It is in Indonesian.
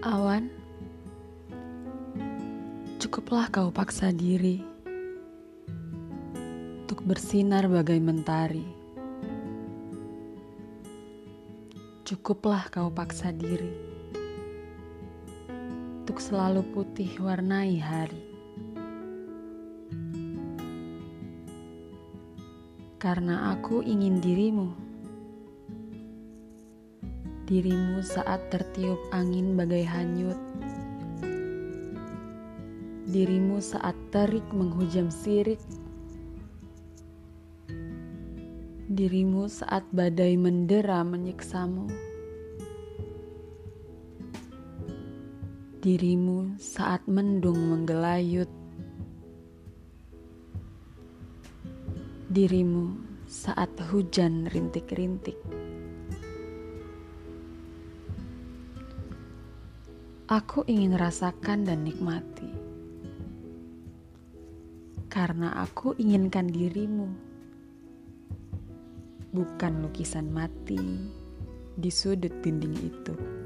Awan, cukuplah kau paksa diri untuk bersinar bagai mentari. Cukuplah kau paksa diri untuk selalu putih warnai hari. Karena aku ingin dirimu dirimu saat tertiup angin bagai hanyut, dirimu saat terik menghujam sirik, dirimu saat badai mendera menyiksamu, dirimu saat mendung menggelayut, dirimu saat hujan rintik-rintik. Aku ingin rasakan dan nikmati, karena aku inginkan dirimu, bukan lukisan mati di sudut dinding itu.